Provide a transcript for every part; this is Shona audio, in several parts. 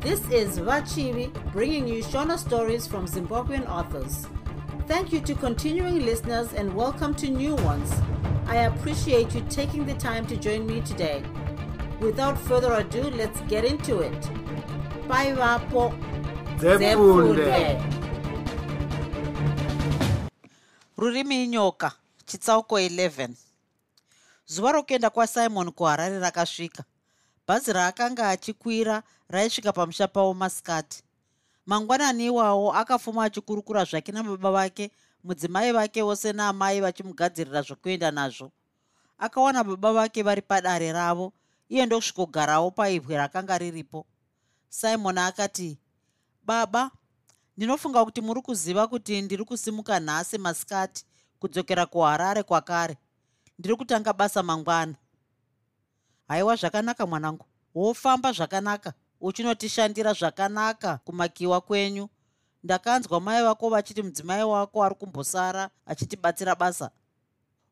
This is Vachivi bringing you Shona stories from Zimbabwean authors. Thank you to continuing listeners and welcome to new ones. I appreciate you taking the time to join me today. Without further ado, let's get into it. Bye, Vapo. Rurimi inyoka chitsauko 11 zuva rokuenda kwasimon kuharare rakasvika bhazi raakanga achikwira raisvika pamusha pavo masikati mangwanani iwawo akafuma achikurukura zvake nababa vake mudzimai vake wose naamai vachimugadzirira zvokuenda nazvo. Akawana baba vake vari padare ravo iye ndokusvikogarawo paibwe rakanga riripo. Simon akati baba ndinofunga kuti muri kuziva kuti ndiri kusimuka nhasi masikati kudzokera kuharare kwakare. Ndiri kutanga basa mangwana haiwa zvakanaka mwanangu. Wofamba zvakanaka. Uchinotishandira zvakanaka kumakiwa kwenyu. Ndakanzwa mai vako vachiti mudzimai wako ari kumbosara achitibatsira basa.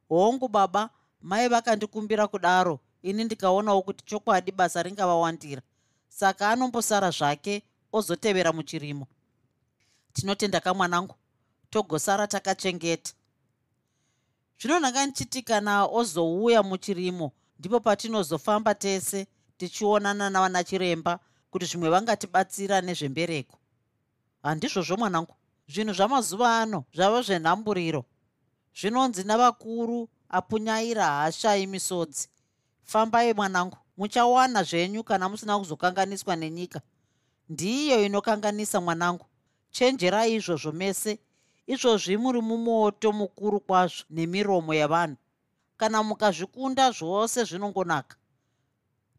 Hongu baba mai vakandikumbira kudaro ini ndikaonawo kuti chokwadi basa ringavawandira. Saka anombosara zvake ozotevera muchirimo. Tinotenda kamwanangu togosara takachengeta. Zvino ndanga ndichiti kana ozouya muchirimo ndipo patinozofamba tese tichionana navana chiremba kuti zvimwe vangatibatsira nezvembereko. Handizvozvo mwanangu. Zvinhu zvamazuva ano zvava zvenhamburiro. Zvinonzi navakuru apunyaira haashai misodzi. Fambai mwanangu. Muchawana zvenyu kana musina kuzokanganiswa nenyika. Ndiyo inokanganisa mwanangu. Chenjerai izvozvo mese. Izvozvi muri mumoto mukuru kwazvo nemiromo yavanhu kana mukazvikunda zvose zvinongonaka.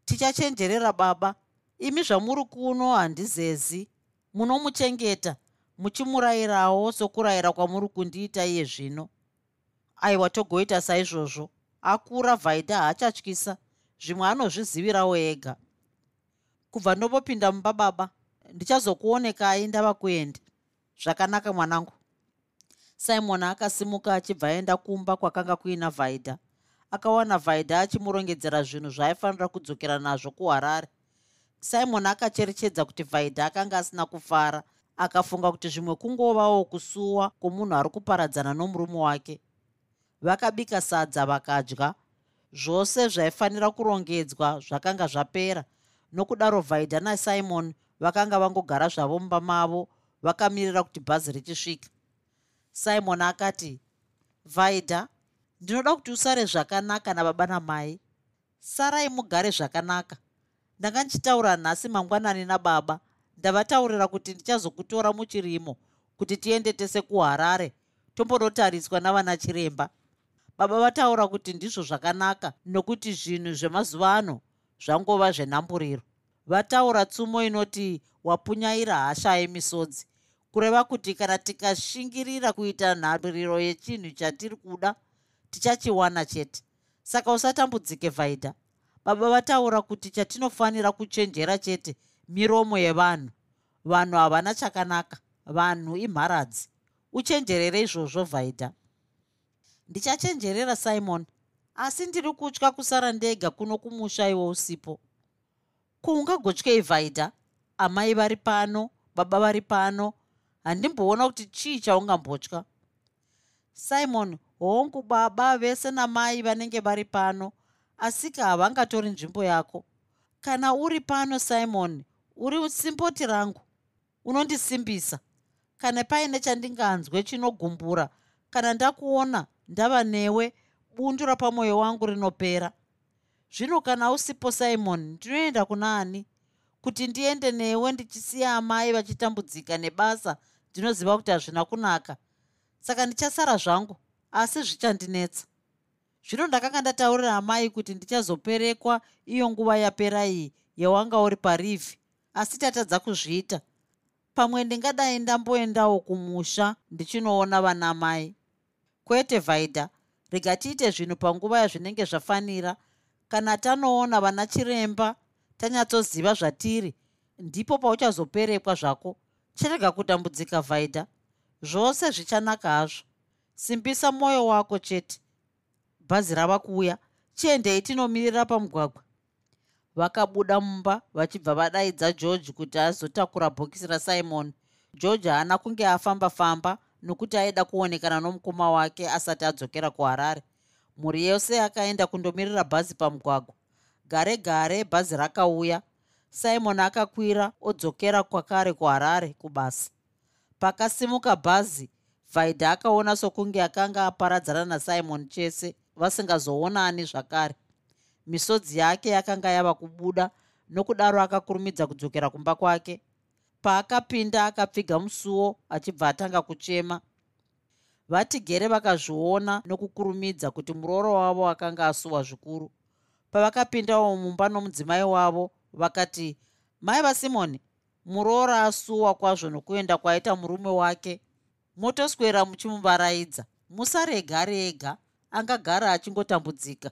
Tichachenjerera baba. Imi zvamuri kuno handizezi. Munomuchengeta muchimurayirawo sokurayira kwamuri kundiita iye zvino. Aiwa togoita saizvozvo. Akura vhaidha haachatyisa. Zvimwe anozvizivirawo ega. Kubva ndopopinda mumba baba ndichazokuonekai ndava kuenda zvakanaka mwanangu. Simon akasimuka achibva aenda kumba kwakanga kuina vhaidha akawana vhaidha achimurongedzera zvinhu zvaaifanira kudzokera nazvo kuharare. Simon akacherechedza kuti vhaidha akanga asina kufara akafunga kuti zvimwe kungovawo kusuwa kwomunhu ari kuparadzana nomurume wake. Vakabika sadza vakadya zvose zvaifanira kurongedzwa zvakanga zvapera. Nokudaro vhaidha nasimon vakanga vangogara zvavo mumba mavo vakamirira kuti bhazi richisvika simon akati vaidha ndinoda kuti usare zvakanaka nababa namai. Sarai mugare zvakanaka. Ndanga ndichitaura nhasi mangwanani nababa ndavataurira kuti ndichazokutora muchirimo kuti tiende tese kuharare tombonotariswa navana chiremba. Baba vataura kuti ndizvo zvakanaka nokuti zvinhu zvemazuva ano zvangova zvenhamburiro vataura tsumo inoti wapunyaira hasha yemisodzi kureva kuti kana tikashingirira kuita nharuriro yechinhu chatiri kuda tichachiwana chete. Saka usatambudzike vhaidha baba vataura kuti chatinofanira kuchenjera chete miromo yevanhu. Vanhu havana chakanaka vanhu imharadzi. Uchenjerere izvozvo vhaidha ndichachenjerera simon. Asi ndiri kutya kusara ndega kuno kumusha iwo usipo. Kuungagotyei vhaidha amai vari pano baba vari pano. Handimboona kuti chii chaungambotya simon hongu baba vese namai vanenge vari pano. Asika havangatori nzvimbo yako. Kana uri pano simon uri simboti rangu unondisimbisa. Kana paine chandinganzwe chinogumbura kana ndakuona ndava newe bundu rapamwoyo wangu rinopera. Zvino kana usipo simon ndinoenda kuna ani? Kuti ndiende newe ndichisiya amai vachitambudzika nebasa ndinoziva kuti hazvina kunaka saka ndichasara zvangu asi zvichandinetsa. Zvino ndakanga ndataurira amai kuti ndichazoperekwa iyo nguva yapera iyi yawanga uri parivhi asi tatadza kuzviita. Pamwe ndingadai ndamboendawo kumusha ndichinoona vana mai. Kwete vhaidha rega tiite zvinhu panguva yazvinenge zvafanira. Kana tanoona vana chiremba tanyatsoziva zvatiri ndipo pauchazoperekwa zvako chirega kutambudzika vhaidha zvose zvichanaka hazvo. Simbisa mwoyo wako chete. Bhazi rava kuuya. Chiendei tinomirira pamugwagwa. Vakabuda mumba vachibva vadaidza george kuti azotakura bhokisi rasimon. George haana kunge afamba-famba nokuti aida kuonekana nomukoma wake asati adzokera kuharare. Mhuri yose akaenda kundomirira bhazi pamugwagwa. Gare gare bhazi rakauya. Simon akakwira odzokera kwakare kuharare kubasa pakasimuka bhazi vaidha akaona sokunge akanga aparadzana nasimon chese vasingazoonani zvakare. Misodzi yake yakanga yava kubuda nokudaro akakurumidza kudzokera kumba kwake. Paakapinda akapfiga musuwo achibva atanga kuchema. Vatigere vakazviona nokukurumidza kuti murooro wavo akanga asuwa zvikuru. Pavakapindawo mumba nomudzimai wavo vakati mai vasimoni muroora asuwa kwazvo nokuenda kwaita murume wake motoswera muchimuvaraidza. Musarega rega angagara achingotambudzika.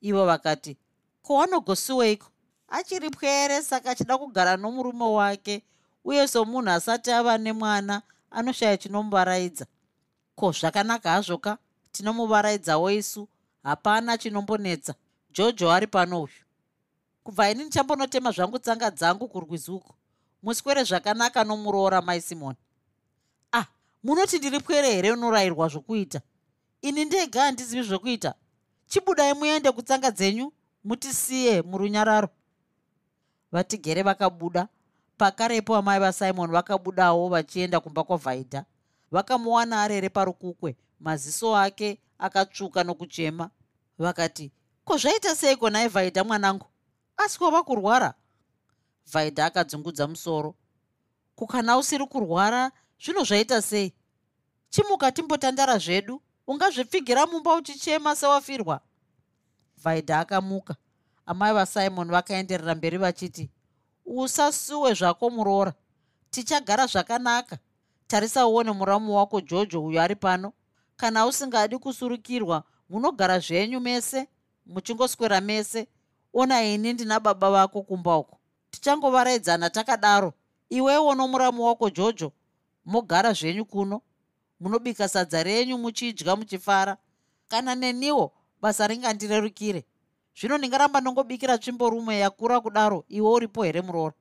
Ivo vakati ko wanogosiweiko achiri pwere saka achida kugara nomurume wake uye somunhu asati ava nemwana anoshaya chinomuvaraidza. Ko zvakanaka hazvo ka? Tinomuvaraidzawo isu? Hapana chinombonetsa. Jojo ari pano uyu. Kubva ini ndichambonotema zvangu tsanga dzangu kurwizi uku muswere zvakanaka nomuroora mai simoni. Ah munoti ndiri pwere here unorayirwa zvokuita? Ini ndega handizivi zvokuita. Chibudai muende kutsanga dzenyu mutisiye murunyararo. Vatigere vakabuda. Pakarepo amai vasimon vakabudawo vachienda kumba kwavhaidha vakamuwana arere parukukwe maziso ake akatsvuka nokuchema. Vakati ko zvaita seiko nai vhaidha mwanangu? Asi wava kurwara vhaidha akadzungudza musoro. Kukana usiri kurwara zvino zvaita sei? Chimuka timbotandara zvedu ungazvipfigira mumba uchichema sewafirwa. Vhaidha akamuka. Amai vasimon vakaenderera mberi vachiti usasuwe zvako muroora. Tichagara zvakanaka. Tarisa uone muramu wako jojo uyo ari pano. Kana usingadi kusurukirwa munogara zvenyu mese muchingoswera mese. Ona ini ndina baba vako kumba uko tichangovaraidzana takadaro. Iwewo nomuramu wako jojo mogara zvenyu kuno. Munobika sadza renyu muchidya muchifara. Kana neniwo basa ringandirerukire. Zvino ndingaramba ndongobikira tsvimbo rumwe yakura kudaro iwe uripo here muroora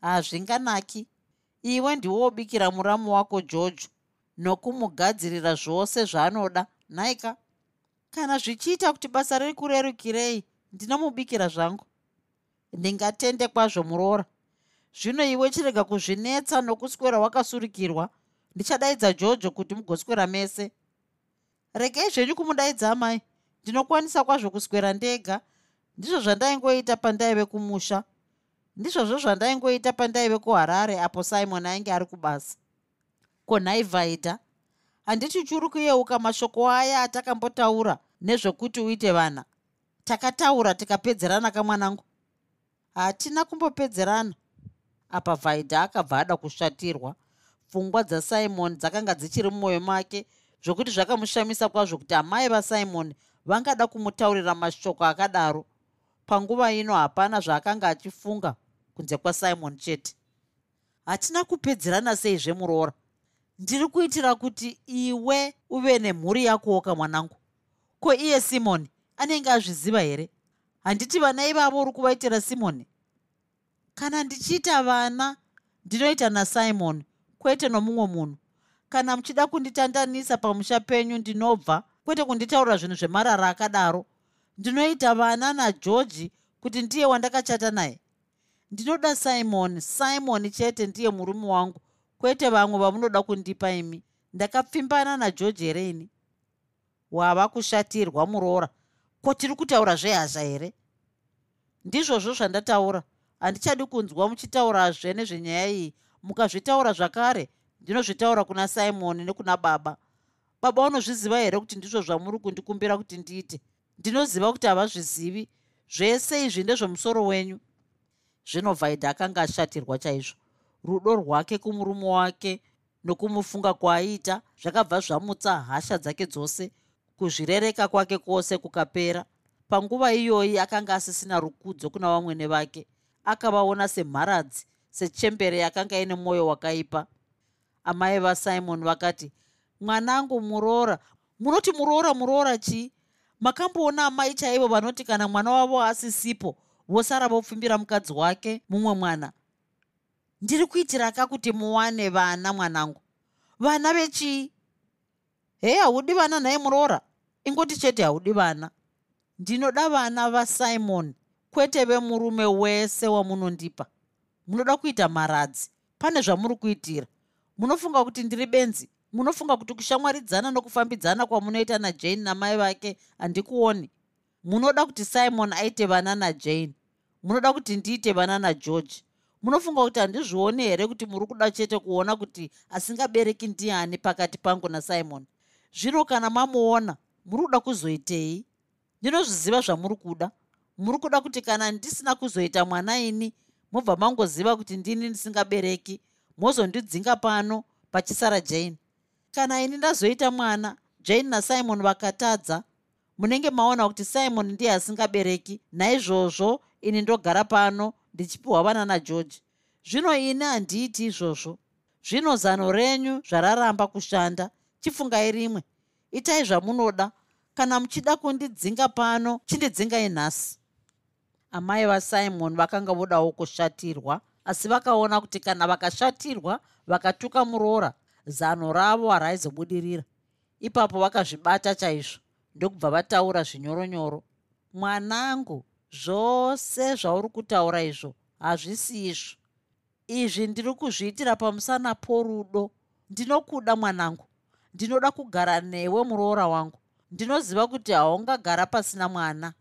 hazvinganaki iwe ndiwobikira muramu wako jojo. Nokumugadzirira zvose zvaanoda. Nhaika kana zvichiita kuti basa rikurerukirei ndinomubikira zvangu ndingatende kwazvo muroora. Zvino iwe chirega kuzvinetsa nokuswera wakasurukirwa ndichadaidza jojo kuti mugoswera mese. Regei zvenyu kumudaidza amai ndinokwanisa kwazvo kuswera ndega. Ndizvo zvandaingoita pandaive kumusha. Ndizvozvo zvandaingoita pandaive kuharare apo simon ainge ari kubasa. Konhai vhaidha handiti churi kuyeuka mashoko aya atakambotaura nezvokuti uite vana. Takataura tikapedzerana kamwanangu hatina kumbopedzerana. Apa vhaidha akabva ada kushatirwa. Pfungwa dzasimon dzakanga dzichiri mumwoyo make zvokuti zvakamushamisa kwazvo kuti amai vasimon vangada kumutaurira mashoko akadaro. Panguva ino hapana zvaakanga achifunga kunze kwasimon chete. Hatina kupedzerana seizvemuroora ndiri kuitira kuti iwe uve nemhuri yakowo kamwanangu ko iye simoni anenge azviziva here handiti vana ivavo uri kuvaitira simoni? Kana ndichiita vana ndinoita nasimoni kwete nomumwe munhu. Kana muchida kunditandanisa pamusha penyu ndinobva kwete kunditaura zvinhu zvemarara akadaro. Ndinoita vana nageorgi kuti ndiye wandakachata naye. Ndinoda simon simon chete ndiye murume wangu kwete vamwe vamunoda kundipa imi. Ndakapfimbana nageorgi here ini? Wava kushatirwa muroora ko tiri kutaura zvehasha here? Ndizvozvo zvandataura. Handichadi kunzwa muchitaurazve nezvenyaya iyi. Mukazvitaura zvakare ndinozvitaura kuna simoni nekuna baba. Baba unozviziva here kuti ndizvo zvamuri kundikumbira kuti ndiite? Ndinoziva kuti havazvizivi. Zvese izvi ndezvemusoro wenyu. Zvino vhaidha akanga ashatirwa chaizvo. Rudo rwake kumurume wake nokumufunga kwaaiita zvakabva zvamutsa hasha dzake dzose kuzvirereka kwake kwose kukapera. Panguva iyoyi akanga asisina rukudzo kuna vamwene vake akavaona semharadzi sechembere yakanga ine mwoyo wakaipa. Amai vasimon vakati mwanangu muroora. Munoti muroora muroora chii? Makamboona amai chaivo vanoti kana mwana wavo asisipo vosara vopfumbira mukadzi wake mumwe mwana. Ndiri kuitira ka kuti muwane vana mwanangu? Vana vechii? Hei haudi vana nhaye muroora ingoti chete haudi vana. Ndinoda vana vasimon kwete vemurume wese wamunondipa munoda kuita maradzi. Pane zvamuri kuitira. Munofunga kuti ndiri benzi. Munofunga kuti kushamwaridzana nokufambidzana kwamunoita najane namai vake handikuoni. Munoda kuti simon aite vana najane munoda kuti ndiite vana nageorge munofunga kuti handizvioni here kuti muri kuda chete kuona kuti asingabereki ndiani pakati pangu nasimon zvino kana mamuona muri kuda kuzoitei? Ndinozviziva zvamuri kuda muri kuda kuti kana ndisina kuzoita mwana ini mobva mangoziva kuti ndini ndisingabereki mozondidzinga pano pachisara jane. Kana ini ndazoita mwana jane nasimon vakatadza munenge maona kuti simon ndiye asingabereki naizvozvo ini ndogara pano ndichipiwa vana nageorge zvino ini handiiti izvozvo. Zvino zano renyu zvararamba kushanda chifungai rimwe. Itai zvamunoda kana muchida kundidzinga pano chindidzingai nhasi. Amai vasimon vakanga vodawo kushatirwa asi vakaona kuti kana vakashatirwa vakatuka muroora zano ravo haraizobudirira. Ipapo vakazvibata chaizvo ndokubva vataura zvinyoronyoro. Mwanangu zvose zvauri kutaura izvo hazvisi izvo. Izvi ndiri kuzviitira pamusana porudo. Ndinokuda mwanangu. Ndinoda kugara newe muroora wangu ndinoziva kuti haungagara pasina mwana.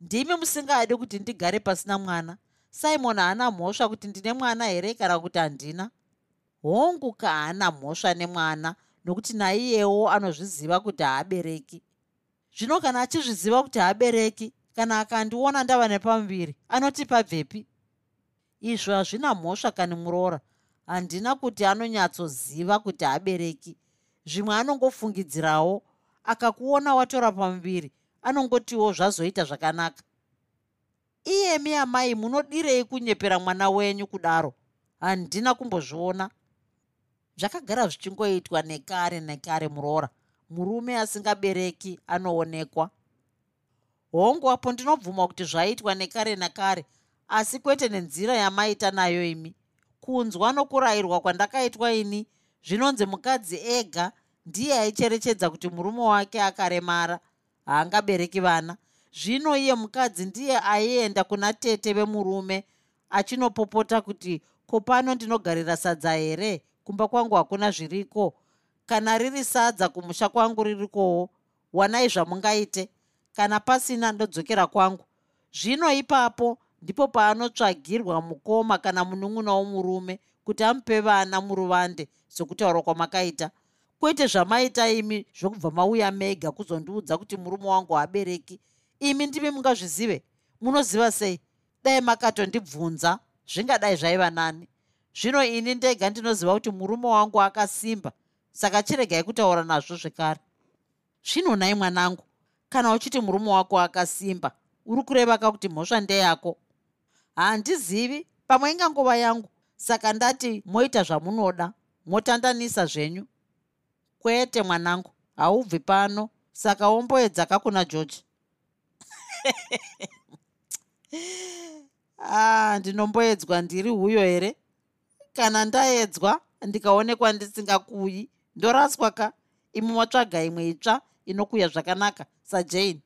Ndimi musingadi kuti ndigare pasina mwana. Simon haana mhosva kuti ndine mwana here kana kuti handina? Hongu kaana mhosva nemwana nokuti naiyewo anozviziva kuti haabereki. Zvino kana achizviziva kuti haabereki kana akandiona ndava nepamuviri anoti pabvepi izvo hazvina mhosva kani muroora. Handina kuti anonyatsoziva kuti haabereki. Zvimwe anongofungidzirawo akakuona watora pamuviri anongotiwo zvazoita zvakanaka. Iyemi amai munodirei kunyepera mwana wenyu kudaro? Handina kumbozviona. Zvakagara zvichingoitwa nekare nekare muroora. Murume asingabereki anoonekwa. Hongu apo ndinobvuma kuti zvaitwa nekare nakare asi kwete nenzira yamaita nayo imi. Kunzwa nokurayirwa kwandakaitwa ini zvinonzi mukadzi ega ndiye aicherechedza kuti murume wake akaremara haangabereki vana. Zvino iye mukadzi ndiye aienda kuna tete vemurume achinopopota kuti ko pano ndinogarira sadza here? Kumba kwangu hakuna zviriko. Kana riri sadza kumusha kwangu ririkowo. Wanai zvamungaite. Kana pasina ndodzokera kwangu. Zvino ipapo ndipo paanotsvagirwa mukoma kana munun'una womurume kuti amupe vana muruvande sokutaura kwamakaita kwete zvamaita imi zvokubva mauya mega kuzondiudza kuti murume wangu haabereki imi ndimi mungazvizive? Munoziva sei? Dai makatondibvunza zvingadai zvaiva nani. Zvino ini ndega ndinoziva kuti murume wangu akasimba saka chiregai kutaura nazvo zvekare. Zvino nai mwanangu kana uchiti murume wako akasimba uri kureva ka kuti mhosva ndeyako? Handizivi pamwe ingangova yangu. Saka ndati moita zvamunoda motandanisa zvenyu kwete mwanangu. Haubvi pano. Saka womboedza kakuna george. Ah ndinomboedzwa ndiri huyo here? Kana ndaedzwa ndikaonekwa ndisingakuyi ndoraswa ka? Imi matsvaga imwe itsva inokuya zvakanaka. Sajane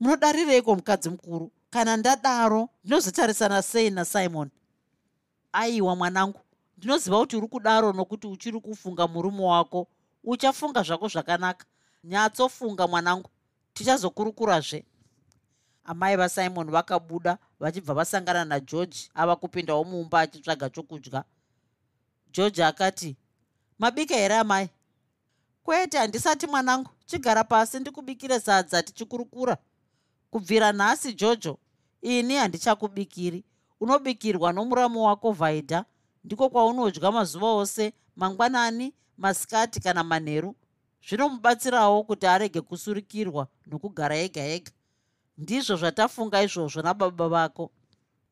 munodarireiko mukadzi mukuru? Kana ndadaro ndinozotarisana sei nasimon aiwa mwanangu. Ndinoziva kuti uri kudaro nokuti uchiri kufunga murume wako uchafunga zvako zvakanaka. Nyatsofunga mwanangu. Tichazokurukurazve. Amai vasimon vakabuda vachibva vasangana nageorge ava kupindawo mumba achitsvaga chokudya. George akati mabika here amai? Kwete handisati mwanangu. Chigara pasi ndikubikire sadza tichikurukura. Kubvira nhasi jojo. Ini handichakubikiri. Unobikirwa nomuramo wako vhaidha ndiko kwaunodya mazuva ose mangwanani masikati kana manheru zvinomubatsirawo kuti arege kusurikirwa nokugara ega ega. Ndizvo zvatafunga izvozvo nababa vako.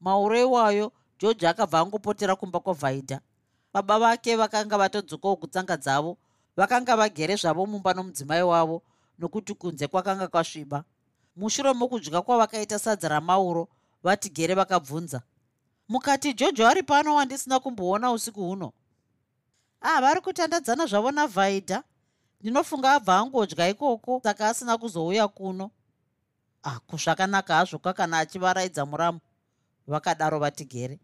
Mauro iwayo george akabva angopotera kumba kwavhaidha baba vake vakanga vatodzokawo kutsanga dzavo vakanga vagere zvavo mumba nomudzimai wavo nokuti kunze kwakanga kwasviba. Mushure mokudya kwavakaita sadza ramauro vatigere vakabvunza mukati jojo ari pano wandisina kumboona usiku huno ah vari kutandadzana zvavo navhaidha. Ndinofunga abva angodya ikoko saka asina kuzouya kuno. Ah, zvakanaka hazvo kakana achivaraidza muramu. Vakadaro vatigere.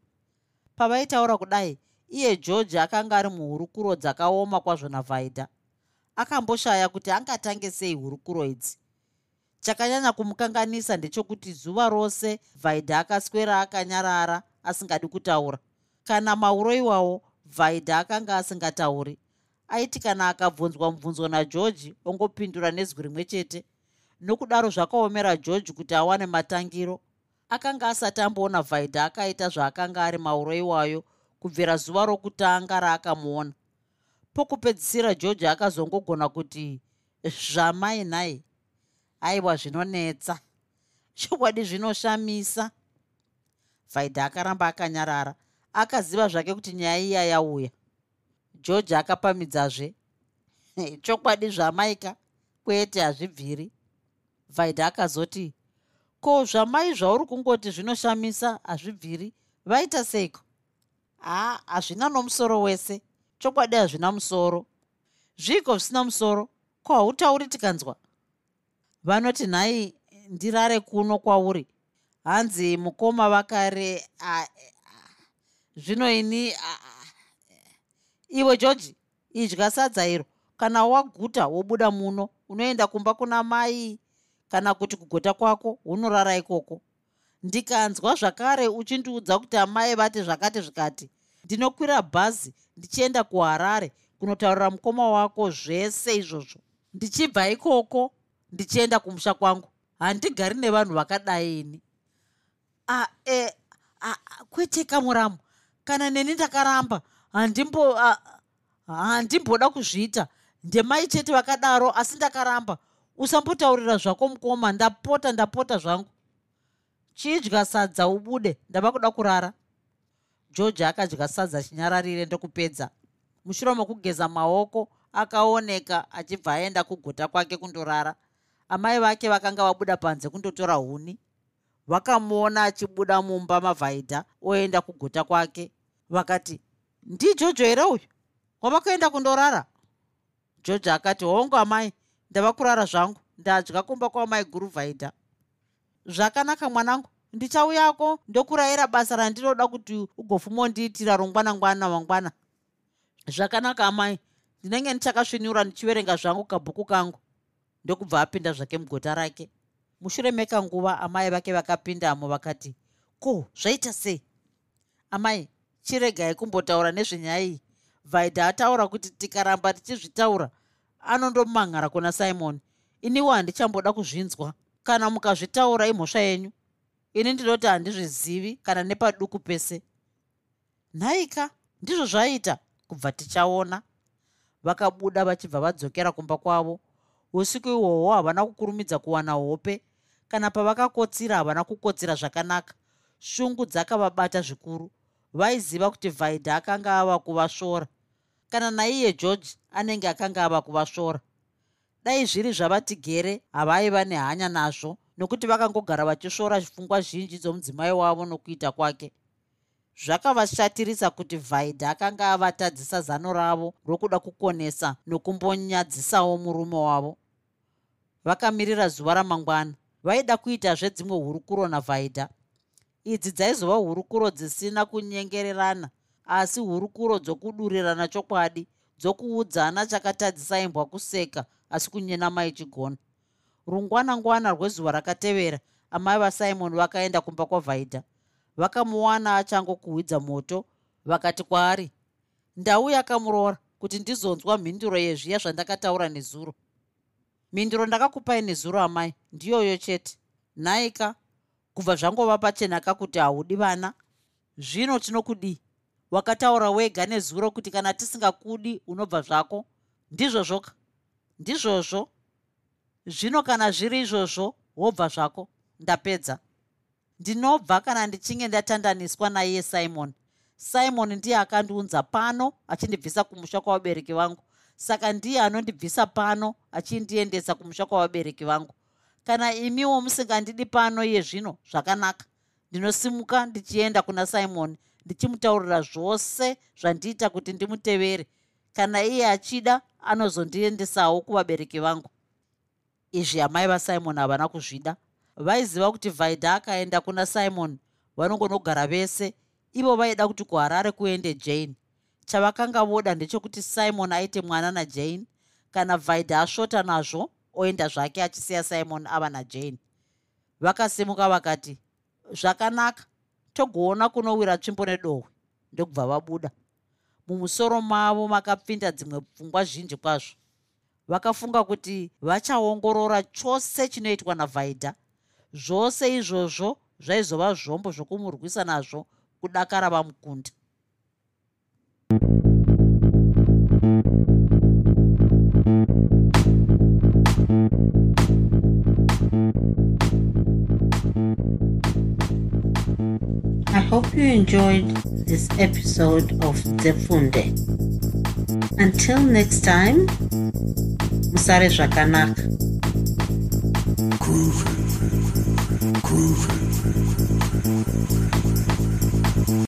Pavaitaura kudai iye george akanga ari muhurukuro dzakaoma kwazvo navhaidha. Akamboshaya kuti angatange sei hurukuro idzi. Chakanyanya kumukanganisa ndechekuti zuva rose vhaidha akaswera akanyarara asingadi kutaura. Kana mauro iwawo vhaidha akanga asingatauri. Aiti kana akabvunzwa mubvunzo nageorgi ongopindura nezwi rimwe chete. Nokudaro zvakaomera georgi kuti awane matangiro. Akanga asati amboona vhaidha akaita zvaakanga ari mauro iwayo kubvira zuva rokutanga raakamuona. Pokupedzisira georgi akazongogona kuti zvamai nhai aiwa zvinonetsa. Chokwadi zvinoshamisa. Vhaidha akaramba akanyarara akaziva zvake kuti nyaya iya yauya george akapamidzazve chokwadi zvamaika kwete hazvibviri. Vhaidha akazoti ko zvamai zvauri kungoti zvinoshamisa hazvibviri vaita seiko? Haa hazvina nomusoro wese. Chokwadi hazvina musoro. Zviko zvisina musoro? Ko hautauri tikanzwa? Vanoti nhai ndirare kuno kwauri. Hanzi mukoma vakare zvino ini iwe georgi idya sadza iro. Kana waguta wobuda muno unoenda kumba kuna mai kana kuti kugota kwako unorara ikoko. Ndikanzwa zvakare uchindiudza kuti amai vati zvakati zvikati ndinokwira bhazi ndichienda kuharare kunotaurira mukoma wako zvese izvozvo. Ndichibva ikoko ndichienda kumusha kwangu. Handigari nevanhu vakadai ini. A e a kwete kamuramu kana neni ndakaramba handimbo handimboda kuzviita. Ndemai chete vakadaro asi ndakaramba. Usambotaurira zvako mukoma ndapota ndapota zvangu. Chidya sadza ubude ndava kuda kurara. George akadya sadza chinyararire ndokupedza. Mushure mokugeza maoko akaoneka achibva aenda kugota kwake kundorara. Amai vake vakanga vabuda panze kundotora huni vakamuona achibuda mumba mavhaidha oenda kugota kwake. Vakati ndijojo here uyu? Wavakaenda kundorara? Jojo akati hongu amai ndava kurara zvangu. Ndadya kumba kwamai guru vhaidha. Zvakanaka mwanangu. Ndichauyako ndokurayira basa randinoda kuti ugofumondiitira rongwanangwana mangwana. Zvakanaka amai. Ndinenge ndichakasvinura ndichiverenga zvangu kabhuku kangu. Ndokubva apinda zvake mugota rake mushure mekanguva amai vake vakapindamo vakati ko zvaita sei? Amai chiregai kumbotaura nezvenyaya iyi vaidha ataura kuti tikaramba tichizvitaura. Anondomangara kuna simoni iniwo handichamboda kuzvinzwa. Kana mukazvitaura imhosva yenyu. Ini ndinoti handizvizivi kana nepaduku pese. Nhaika ndizvo zvaita kubva tichaona. Vakabuda vachibva vadzokera kumba kwavo. Usiku ihwohwo havana kukurumidza kuwana hope kana pavakakotsira havana kukotsira zvakanaka. Shungu dzakavabata zvikuru. Vaiziva kuti vhaidha akanga ava kuvasvora kana naiye george anenge akanga ava kuvasvora dai zviri zvavatigere havaiva nehanya nazvo nokuti vakangogara vachisvora pfungwa zhinji dzomudzimai wavo nokuita kwake. Zvakavashatirisa kuti vhaidha akanga avatadzisa zano ravo rokuda kukonesa nokumbonyadzisawo murume wavo. Vakamirira zuva ramangwana vaida kuitazve dzimwe hurukuro navhaidha idzi dzaizova hurukuro dzisina kunyengererana asi hurukuro dzokudurirana chokwadi dzokuudzana chakatadzisa imbwa kuseka asi kunyenama ichigona rungwanangwana rwezuva rakatevera amai vasimoni vakaenda kumba kwavhaidha vakamuwana achangokuhwidza moto vakati kwaari ndau yakamuroora kuti ndizonzwa mhinduro yezviya zvandakataura nezuro mhinduro ndakakupai nezuro amai ndiyoyo chete. Nhaika kubva zvangova pachenaka kuti haudi vana. Zvino tinokudii wakataura wega nezuro kuti kana tisingakudi unobva zvako ndizvozvoka ndizvozvo. Zvino kana zviri izvozvo wobva zvako ndapedza. Ndinobva kana ndichinge ndatandaniswa naiye simon. Simon ndiye akandiunza pano achindibvisa kumusha kwavabereki vangu saka ndiye anondibvisa pano achindiendesa kumusha kwavabereki vangu. Kana imiwo musingandidi pano iye zvino zvakanaka. Ndinosimuka ndichienda kuna simon ndichimutaurira zvose zvandiita kuti ndimutevere. Kana iye achida anozondiendesawo kuvabereki vangu. Izvi amai vasimon havana kuzvida. Vaiziva kuti vaidha akaenda kuna simon vanongonogara vese. Ivo vaida kuti kuharare kuende jane chavakanga voda ndechekuti simon aite mwana najane kana vaidha asvota nazvo oenda zvake achisiya simon ava najane vakasimuka vakati zvakanaka togoona kunowira tsvimbo nedohwe ndokubva vabuda. Mumusoro mavo makapfinda dzimwe pfungwa zhinji kwazvo. Vakafunga kuti vachaongorora chose chinoitwa navhaidha zvose izvozvo zvaizova zvombo zvokumurwisa nazvo kudakara vamukunda I hope you enjoyed this episode of Zefunde. Until next time, Musare Zvakanaka. Groovy, groovy.